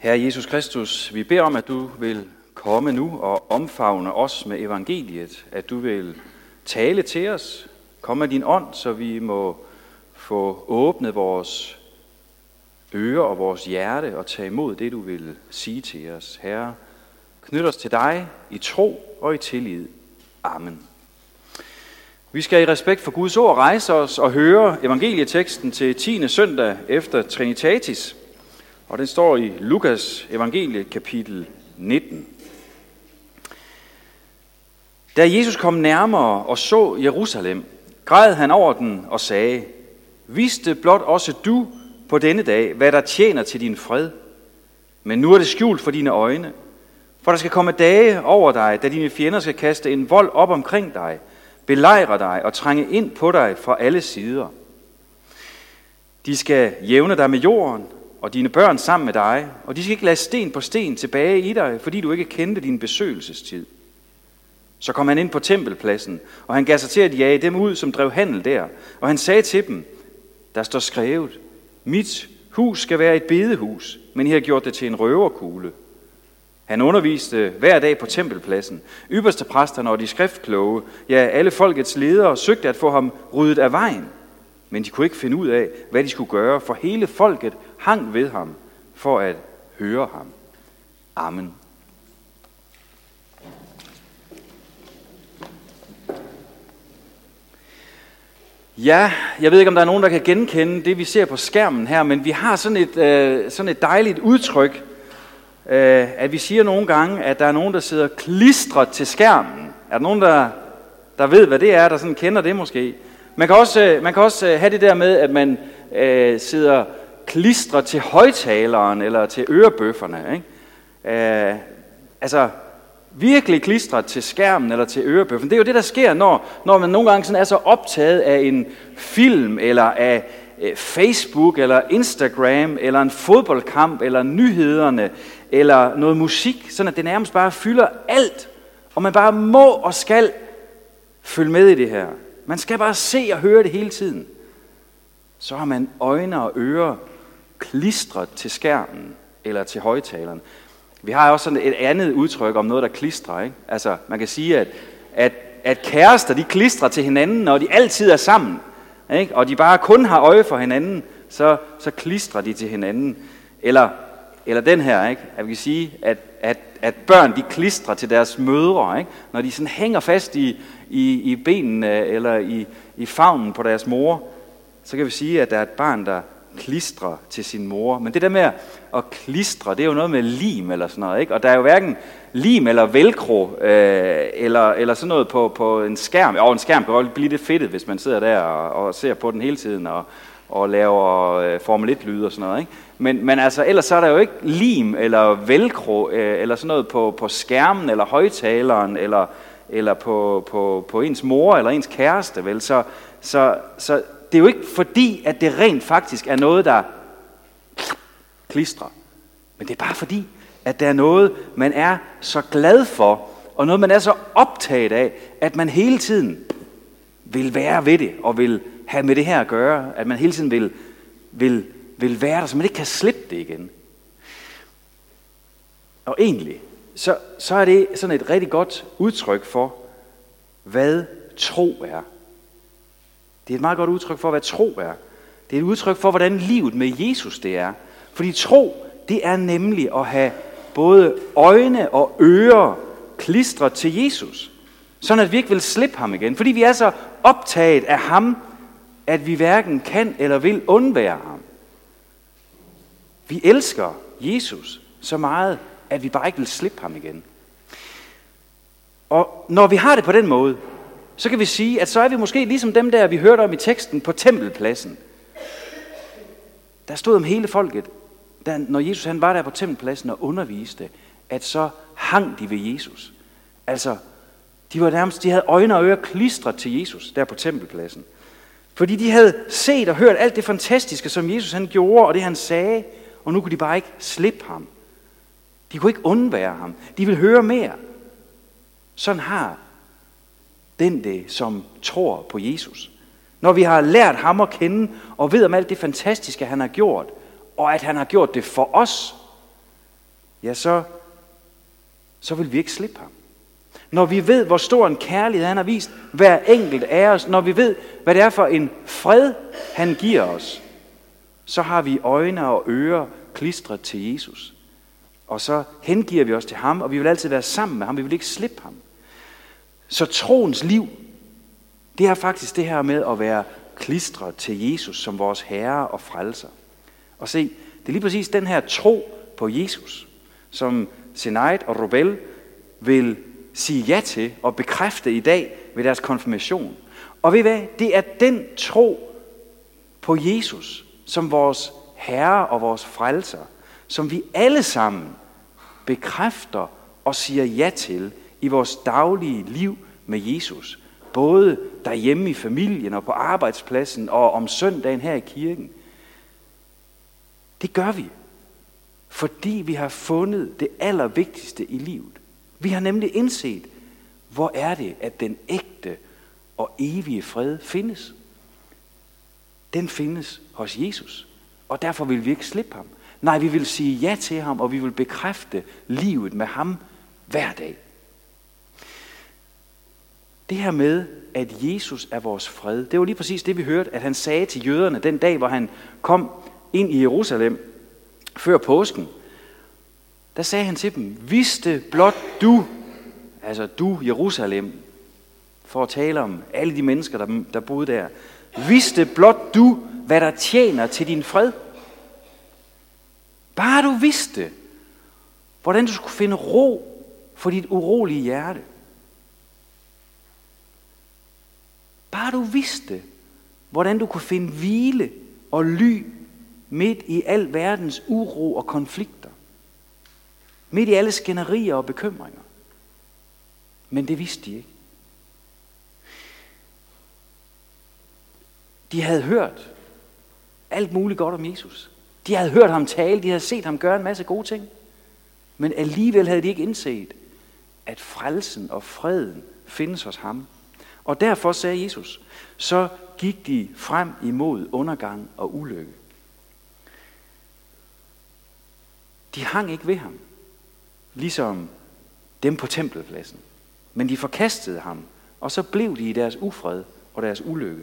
Herre Jesus Kristus, vi beder om, at du vil komme nu og omfavne os med evangeliet, at du vil tale til os, komme med din ånd, så vi må få åbnet vores ører og vores hjerte og tage imod det, du vil sige til os. Herre, knyt os til dig i tro og i tillid. Amen. Vi skal i respekt for Guds ord rejse os og høre evangelieteksten til 10. søndag efter Trinitatis. Og den står i Lukas evangelie kapitel 19. Da Jesus kom nærmere og så Jerusalem, græd han over den og sagde, Vidste blot også du på denne dag, hvad der tjener til din fred. Men nu er det skjult for dine øjne. For der skal komme dage over dig, da dine fjender skal kaste en vold op omkring dig, belejre dig og trænge ind på dig fra alle sider. De skal jævne dig med jorden, og dine børn sammen med dig, og de skal ikke lade sten på sten tilbage i dig, fordi du ikke kendte din besøgelsestid. Så kom han ind på tempelpladsen, og han gav sig til at jage dem ud, som drev handel der. Og han sagde til dem, der står skrevet, mit hus skal være et bedehus, men I har gjort det til en røverkugle. Han underviste hver dag på tempelpladsen. Ypperste præsterne og de skriftkloge, ja, alle folkets ledere, søgte at få ham ryddet af vejen. Men de kunne ikke finde ud af, hvad de skulle gøre, for hele folket hang ved ham for at høre ham. Amen. Ja, jeg ved ikke, om der er nogen, der kan genkende det, vi ser på skærmen her, men vi har sådan et, øh, sådan et dejligt udtryk, øh, at vi siger nogle gange, at der er nogen, der sidder klistret til skærmen. Er der nogen, der, der ved, hvad det er, der sådan kender det måske? Man kan også, øh, man kan også øh, have det der med, at man øh, sidder klistre til højtaleren eller til ørebøfferne. Ikke? Øh, altså, virkelig klistret til skærmen eller til ørebøffen. Det er jo det, der sker, når, når man nogle gange sådan er så optaget af en film, eller af øh, Facebook, eller Instagram, eller en fodboldkamp, eller nyhederne, eller noget musik, sådan at det nærmest bare fylder alt, og man bare må og skal følge med i det her. Man skal bare se og høre det hele tiden. Så har man øjne og ører klistret til skærmen eller til højtaleren. Vi har også sådan et andet udtryk om noget, der klistrer. Ikke? Altså, man kan sige, at, at, at kærester de klistrer til hinanden, når de altid er sammen. Ikke? Og de bare kun har øje for hinanden, så, så klistrer de til hinanden. Eller, eller den her, ikke? at vi kan sige, at, at, at børn de klistrer til deres mødre. Ikke? Når de sådan hænger fast i, i, i benene eller i, i favnen på deres mor, så kan vi sige, at der er et barn, der klistre til sin mor. Men det der med at klistre, det er jo noget med lim eller sådan noget. Ikke? Og der er jo hverken lim eller velcro øh, eller, eller sådan noget på, på en skærm. Og en skærm kan godt blive lidt fedtet, hvis man sidder der og, og ser på den hele tiden og, og laver øh, Formel 1-lyd og sådan noget. Ikke? Men, men altså, ellers så er der jo ikke lim eller velcro øh, eller sådan noget på, på skærmen eller højtaleren eller, eller på, på, på ens mor eller ens kæreste. Vel? Så, så, så det er jo ikke fordi, at det rent faktisk er noget, der klistrer. Men det er bare fordi, at der er noget, man er så glad for, og noget, man er så optaget af, at man hele tiden vil være ved det, og vil have med det her at gøre, at man hele tiden vil, vil, vil være der, så man ikke kan slippe det igen. Og egentlig, så, så er det sådan et rigtig godt udtryk for, hvad tro er. Det er et meget godt udtryk for, hvad tro er. Det er et udtryk for, hvordan livet med Jesus det er. Fordi tro, det er nemlig at have både øjne og ører klistret til Jesus. Sådan at vi ikke vil slippe ham igen. Fordi vi er så optaget af ham, at vi hverken kan eller vil undvære ham. Vi elsker Jesus så meget, at vi bare ikke vil slippe ham igen. Og når vi har det på den måde, så kan vi sige, at så er vi måske ligesom dem der, vi hørte om i teksten på tempelpladsen. Der stod om hele folket, der, når Jesus han var der på tempelpladsen og underviste, at så hang de ved Jesus. Altså, de var nærmest, de havde øjne og ører klistret til Jesus der på tempelpladsen. Fordi de havde set og hørt alt det fantastiske, som Jesus han gjorde, og det han sagde, og nu kunne de bare ikke slippe ham. De kunne ikke undvære ham. De ville høre mere. Sådan har den det, som tror på Jesus. Når vi har lært ham at kende og ved om alt det fantastiske, han har gjort, og at han har gjort det for os, ja, så, så vil vi ikke slippe ham. Når vi ved, hvor stor en kærlighed han har vist hver enkelt af os, når vi ved, hvad det er for en fred, han giver os, så har vi øjne og ører klistret til Jesus. Og så hengiver vi os til ham, og vi vil altid være sammen med ham. Vi vil ikke slippe ham. Så troens liv, det er faktisk det her med at være klistret til Jesus som vores herre og frelser. Og se, det er lige præcis den her tro på Jesus, som Senait og Robel vil sige ja til og bekræfte i dag ved deres konfirmation. Og ved hvad? Det er den tro på Jesus som vores Herre og vores frelser, som vi alle sammen bekræfter og siger ja til i vores daglige liv med Jesus. Både derhjemme i familien og på arbejdspladsen og om søndagen her i kirken. Det gør vi, fordi vi har fundet det allervigtigste i livet. Vi har nemlig indset, hvor er det, at den ægte og evige fred findes. Den findes hos Jesus, og derfor vil vi ikke slippe ham. Nej, vi vil sige ja til ham, og vi vil bekræfte livet med ham hver dag. Det her med, at Jesus er vores fred, det var lige præcis det, vi hørte, at han sagde til jøderne den dag, hvor han kom ind i Jerusalem før påsken. Der sagde han til dem, vidste blot du, altså du Jerusalem, for at tale om alle de mennesker, der, der boede der, vidste blot du, hvad der tjener til din fred. Bare du vidste, hvordan du skulle finde ro for dit urolige hjerte. Bare du vidste, hvordan du kunne finde hvile og ly midt i al verdens uro og konflikter. Midt i alle skænderier og bekymringer. Men det vidste de ikke. De havde hørt alt muligt godt om Jesus. De havde hørt ham tale, de havde set ham gøre en masse gode ting. Men alligevel havde de ikke indset, at frelsen og freden findes hos ham. Og derfor sagde Jesus, så gik de frem imod undergang og ulykke. De hang ikke ved ham, ligesom dem på tempelpladsen. Men de forkastede ham, og så blev de i deres ufred og deres ulykke.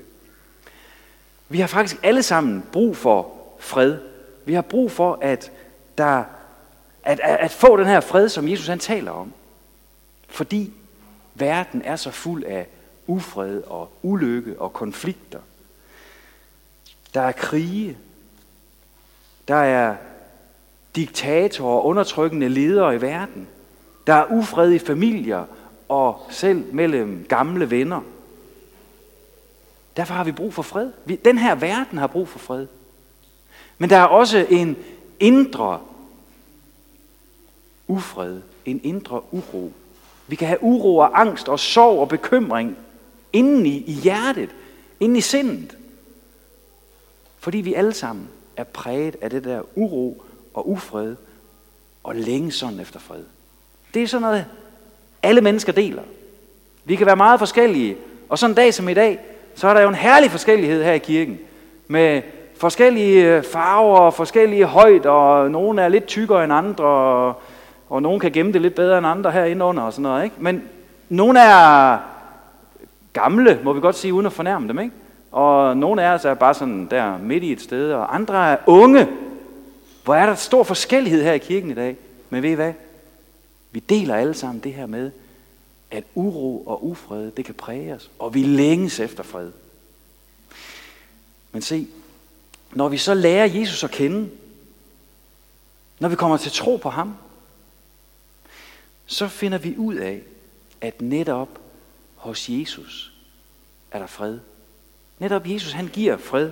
Vi har faktisk alle sammen brug for fred. Vi har brug for, at, der, at, at, at få den her fred, som Jesus han taler om. Fordi verden er så fuld af ufred og ulykke og konflikter. Der er krige. Der er diktatorer og undertrykkende ledere i verden. Der er ufred i familier og selv mellem gamle venner. Derfor har vi brug for fred. Den her verden har brug for fred. Men der er også en indre ufred, en indre uro. Vi kan have uro og angst og sorg og bekymring inden i, hjertet, inden i sindet. Fordi vi alle sammen er præget af det der uro og ufred og længe sådan efter fred. Det er sådan noget, alle mennesker deler. Vi kan være meget forskellige, og sådan en dag som i dag, så er der jo en herlig forskellighed her i kirken. Med forskellige øh, farver og forskellige højder, og nogle er lidt tykkere end andre, og, og nogle kan gemme det lidt bedre end andre herinde under og sådan noget. Ikke? Men nogle er gamle, må vi godt sige, uden at fornærme dem. Ikke? Og nogle af os er bare sådan der midt i et sted, og andre er unge. Hvor er der stor forskellighed her i kirken i dag. Men ved I hvad? Vi deler alle sammen det her med, at uro og ufred, det kan præge os, og vi længes efter fred. Men se, når vi så lærer Jesus at kende, når vi kommer til tro på ham, så finder vi ud af, at netop hos Jesus er der fred. Netop Jesus, han giver fred.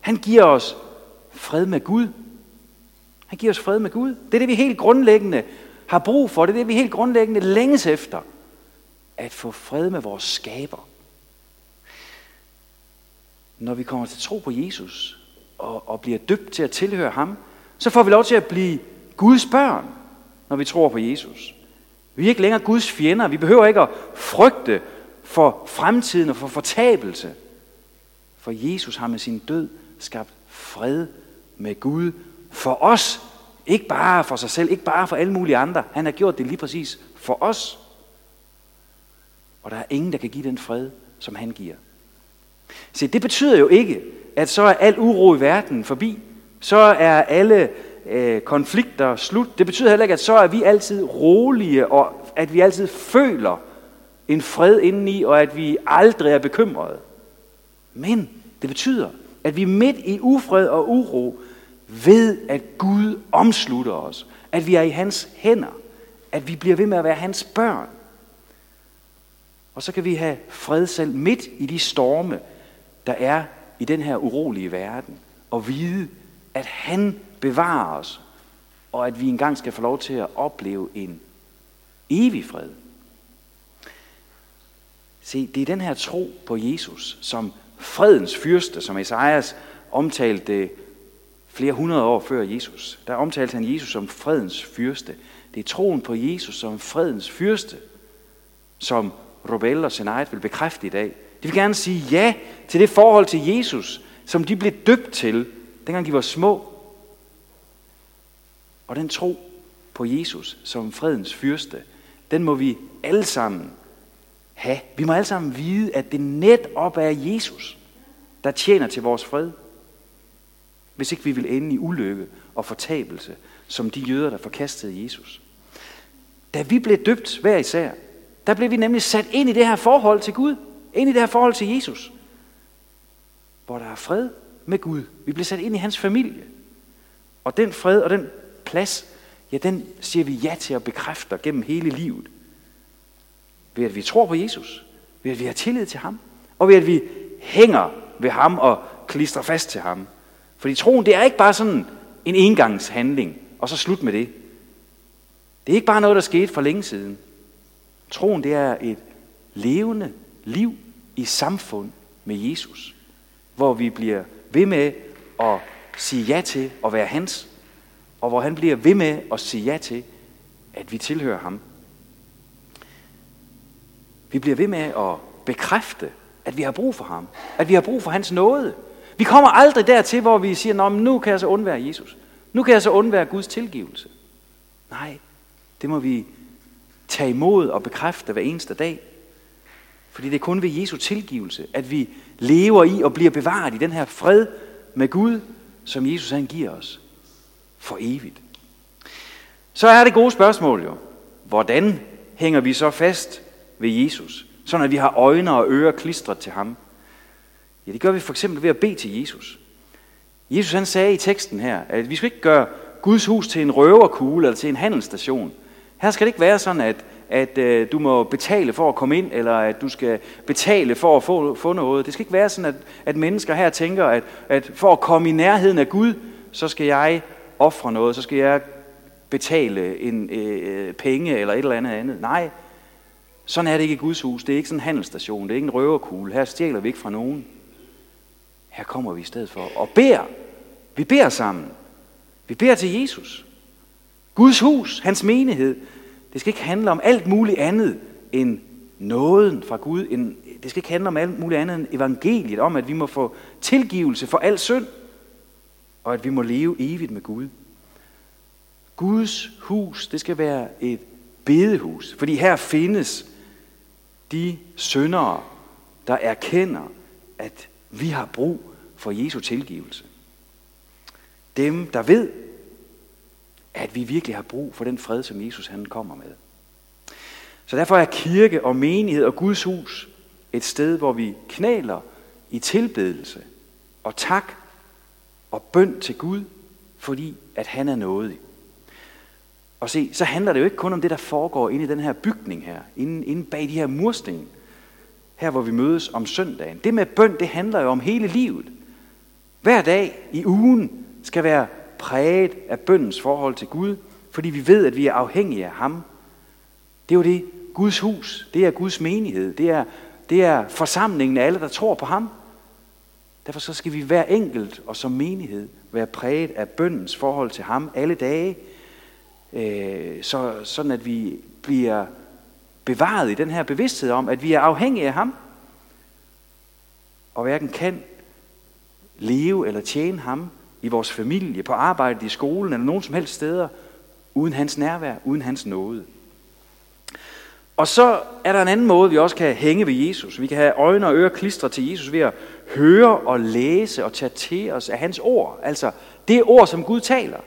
Han giver os fred med Gud. Han giver os fred med Gud. Det er det, vi helt grundlæggende har brug for. Det er det, vi helt grundlæggende længes efter. At få fred med vores skaber. Når vi kommer til tro på Jesus og, og bliver døbt til at tilhøre ham, så får vi lov til at blive Guds børn, når vi tror på Jesus. Vi er ikke længere Guds fjender. Vi behøver ikke at frygte for fremtiden og for fortabelse. For Jesus har med sin død skabt fred med Gud for os Ikke bare for sig selv, ikke bare for alle mulige andre. Han har gjort det lige præcis for os. Og der er ingen, der kan give den fred, som han giver. Se, det betyder jo ikke, at så er al uro i verden forbi. Så er alle øh, konflikter slut. Det betyder heller ikke, at så er vi altid rolige, og at vi altid føler en fred indeni, og at vi aldrig er bekymrede. Men det betyder, at vi midt i ufred og uro ved, at Gud omslutter os. At vi er i hans hænder. At vi bliver ved med at være hans børn. Og så kan vi have fred selv midt i de storme, der er i den her urolige verden. Og vide, at han bevarer os. Og at vi engang skal få lov til at opleve en evig fred. Se, det er den her tro på Jesus, som fredens fyrste, som Esajas omtalte flere hundrede år før Jesus. Der omtalte han Jesus som fredens fyrste. Det er troen på Jesus som fredens fyrste, som Robel og Senait vil bekræfte i dag. De vil gerne sige ja til det forhold til Jesus, som de blev døbt til, dengang de var små. Og den tro på Jesus som fredens fyrste, den må vi alle sammen have. Vi må alle sammen vide, at det netop er Jesus, der tjener til vores fred. Hvis ikke vi vil ende i ulykke og fortabelse, som de jøder, der forkastede Jesus. Da vi blev døbt hver især, der blev vi nemlig sat ind i det her forhold til Gud. Ind i det her forhold til Jesus. Hvor der er fred med Gud. Vi blev sat ind i hans familie. Og den fred og den plads, ja, den siger vi ja til at bekræfte gennem hele livet. Ved at vi tror på Jesus. Ved at vi har tillid til ham. Og ved at vi hænger ved ham og klistrer fast til ham. Fordi troen, det er ikke bare sådan en engangshandling, og så slut med det. Det er ikke bare noget, der skete for længe siden. Troen, det er et levende liv i samfund med Jesus, hvor vi bliver ved med at sige ja til at være hans, og hvor han bliver ved med at sige ja til, at vi tilhører ham. Vi bliver ved med at bekræfte, at vi har brug for ham, at vi har brug for hans nåde. Vi kommer aldrig dertil, hvor vi siger, men nu kan jeg så undvære Jesus. Nu kan jeg så undvære Guds tilgivelse. Nej, det må vi tage imod og bekræfte hver eneste dag. Fordi det er kun ved Jesu tilgivelse, at vi lever i og bliver bevaret i den her fred med Gud, som Jesus han giver os for evigt. Så er det gode spørgsmål jo, hvordan hænger vi så fast ved Jesus, sådan at vi har øjne og ører klistret til ham? Ja, det gør vi for eksempel ved at bede til Jesus. Jesus han sagde i teksten her, at vi skal ikke gøre Guds hus til en røverkugle eller til en handelsstation. Her skal det ikke være sådan, at, at øh, du må betale for at komme ind, eller at du skal betale for at få, få noget. Det skal ikke være sådan, at, at mennesker her tænker, at, at for at komme i nærheden af Gud, så skal jeg ofre noget, så skal jeg betale en øh, penge eller et eller andet andet. Nej, sådan er det ikke i Guds hus. Det er ikke sådan en handelsstation. Det er ikke en røverkugle. Her stjæler vi ikke fra nogen. Her kommer vi i stedet for og beder. Vi beder sammen. Vi beder til Jesus. Guds hus, hans menighed, det skal ikke handle om alt muligt andet end nåden fra Gud. Det skal ikke handle om alt muligt andet end evangeliet, om at vi må få tilgivelse for al synd, og at vi må leve evigt med Gud. Guds hus, det skal være et bedehus, fordi her findes de syndere, der erkender, at vi har brug for Jesu tilgivelse. Dem, der ved, at vi virkelig har brug for den fred, som Jesus han kommer med. Så derfor er kirke og menighed og Guds hus et sted, hvor vi knæler i tilbedelse og tak og bøn til Gud, fordi at han er nådig. Og se, så handler det jo ikke kun om det, der foregår inde i den her bygning her, inde, inde bag de her mursten, her hvor vi mødes om søndagen. Det med bøn, det handler jo om hele livet. Hver dag i ugen skal være præget af bøndens forhold til Gud, fordi vi ved, at vi er afhængige af ham. Det er jo det, Guds hus, det er Guds menighed, det er, det er forsamlingen af alle, der tror på ham. Derfor så skal vi hver enkelt og som menighed være præget af bøndens forhold til ham alle dage, øh, så, sådan at vi bliver bevaret i den her bevidsthed om, at vi er afhængige af ham, og hverken kan leve eller tjene ham i vores familie, på arbejdet, i skolen eller nogen som helst steder, uden hans nærvær, uden hans nåde. Og så er der en anden måde, vi også kan hænge ved Jesus. Vi kan have øjne og ører klistret til Jesus ved at høre og læse og tage til os af hans ord. Altså det ord, som Gud taler.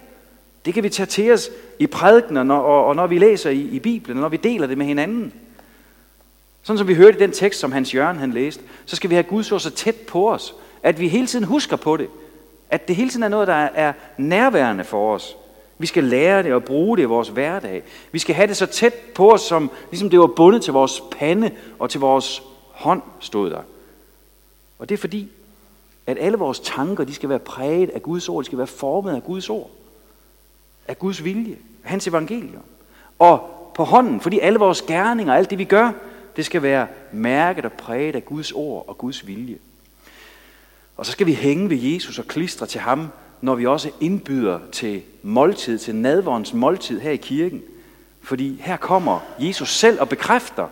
Det kan vi tage til os i prædikenen og, og, og når vi læser i, i Bibelen, og når vi deler det med hinanden. Sådan som vi hørte i den tekst, som Hans Jørgen han læste, så skal vi have Guds ord så tæt på os, at vi hele tiden husker på det. At det hele tiden er noget, der er nærværende for os. Vi skal lære det og bruge det i vores hverdag. Vi skal have det så tæt på os, som ligesom det var bundet til vores pande og til vores hånd, stod der. Og det er fordi, at alle vores tanker, de skal være præget af Guds ord, de skal være formet af Guds ord, af Guds vilje, af hans evangelium. Og på hånden, fordi alle vores gerninger, alt det vi gør, det skal være mærket og præget af Guds ord og Guds vilje. Og så skal vi hænge ved Jesus og klistre til ham, når vi også indbyder til måltid, til nadvårens måltid her i kirken. Fordi her kommer Jesus selv og bekræfter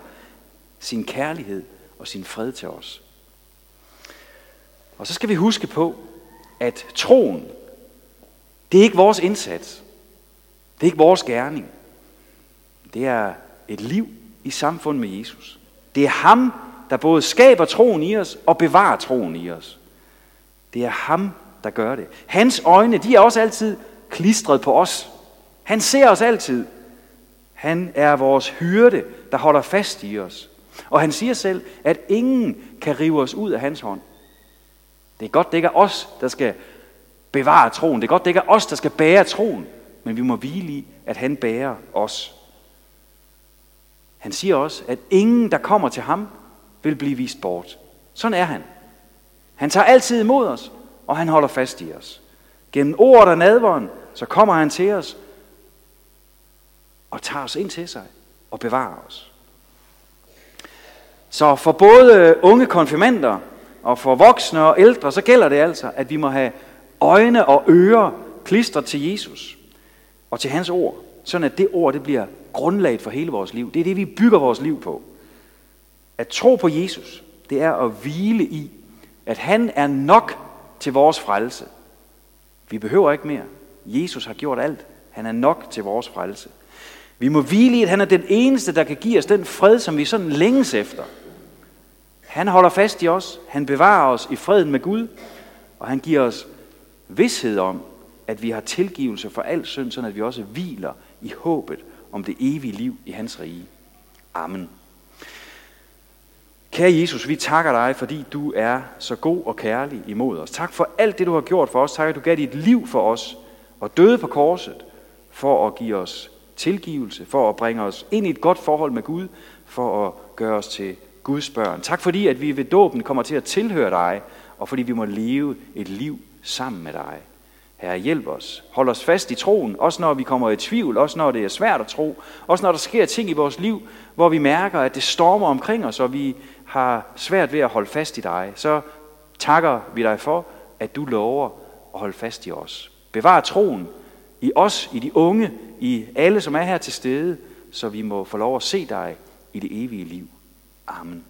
sin kærlighed og sin fred til os. Og så skal vi huske på, at troen, det er ikke vores indsats. Det er ikke vores gerning. Det er et liv i samfund med Jesus. Det er ham, der både skaber troen i os og bevarer troen i os. Det er ham, der gør det. Hans øjne, de er også altid klistret på os. Han ser os altid. Han er vores hyrde, der holder fast i os. Og han siger selv, at ingen kan rive os ud af hans hånd. Det er godt, det ikke er os, der skal bevare troen. Det er godt, det ikke er os, der skal bære troen. Men vi må hvile i, at han bærer os. Han siger også, at ingen, der kommer til ham, vil blive vist bort. Sådan er han. Han tager altid imod os, og han holder fast i os. Gennem ordet og nadvåren, så kommer han til os og tager os ind til sig og bevarer os. Så for både unge konfirmander og for voksne og ældre, så gælder det altså, at vi må have øjne og ører klistret til Jesus og til hans ord, sådan at det ord det bliver grundlaget for hele vores liv. Det er det, vi bygger vores liv på. At tro på Jesus, det er at hvile i, at han er nok til vores frelse. Vi behøver ikke mere. Jesus har gjort alt. Han er nok til vores frelse. Vi må hvile i, at han er den eneste, der kan give os den fred, som vi sådan længes efter. Han holder fast i os. Han bevarer os i freden med Gud. Og han giver os vidshed om, at vi har tilgivelse for al synd, så at vi også hviler i håbet om det evige liv i hans rige. Amen. Kære Jesus, vi takker dig, fordi du er så god og kærlig imod os. Tak for alt det, du har gjort for os. Tak, at du gav dit liv for os og døde på korset for at give os tilgivelse, for at bringe os ind i et godt forhold med Gud, for at gøre os til Guds børn. Tak fordi, at vi ved dåben kommer til at tilhøre dig, og fordi vi må leve et liv sammen med dig. Herre, hjælp os. Hold os fast i troen, også når vi kommer i tvivl, også når det er svært at tro, også når der sker ting i vores liv, hvor vi mærker, at det stormer omkring os, og vi har svært ved at holde fast i dig. Så takker vi dig for, at du lover at holde fast i os. Bevar troen i os, i de unge, i alle, som er her til stede, så vi må få lov at se dig i det evige liv. Amen.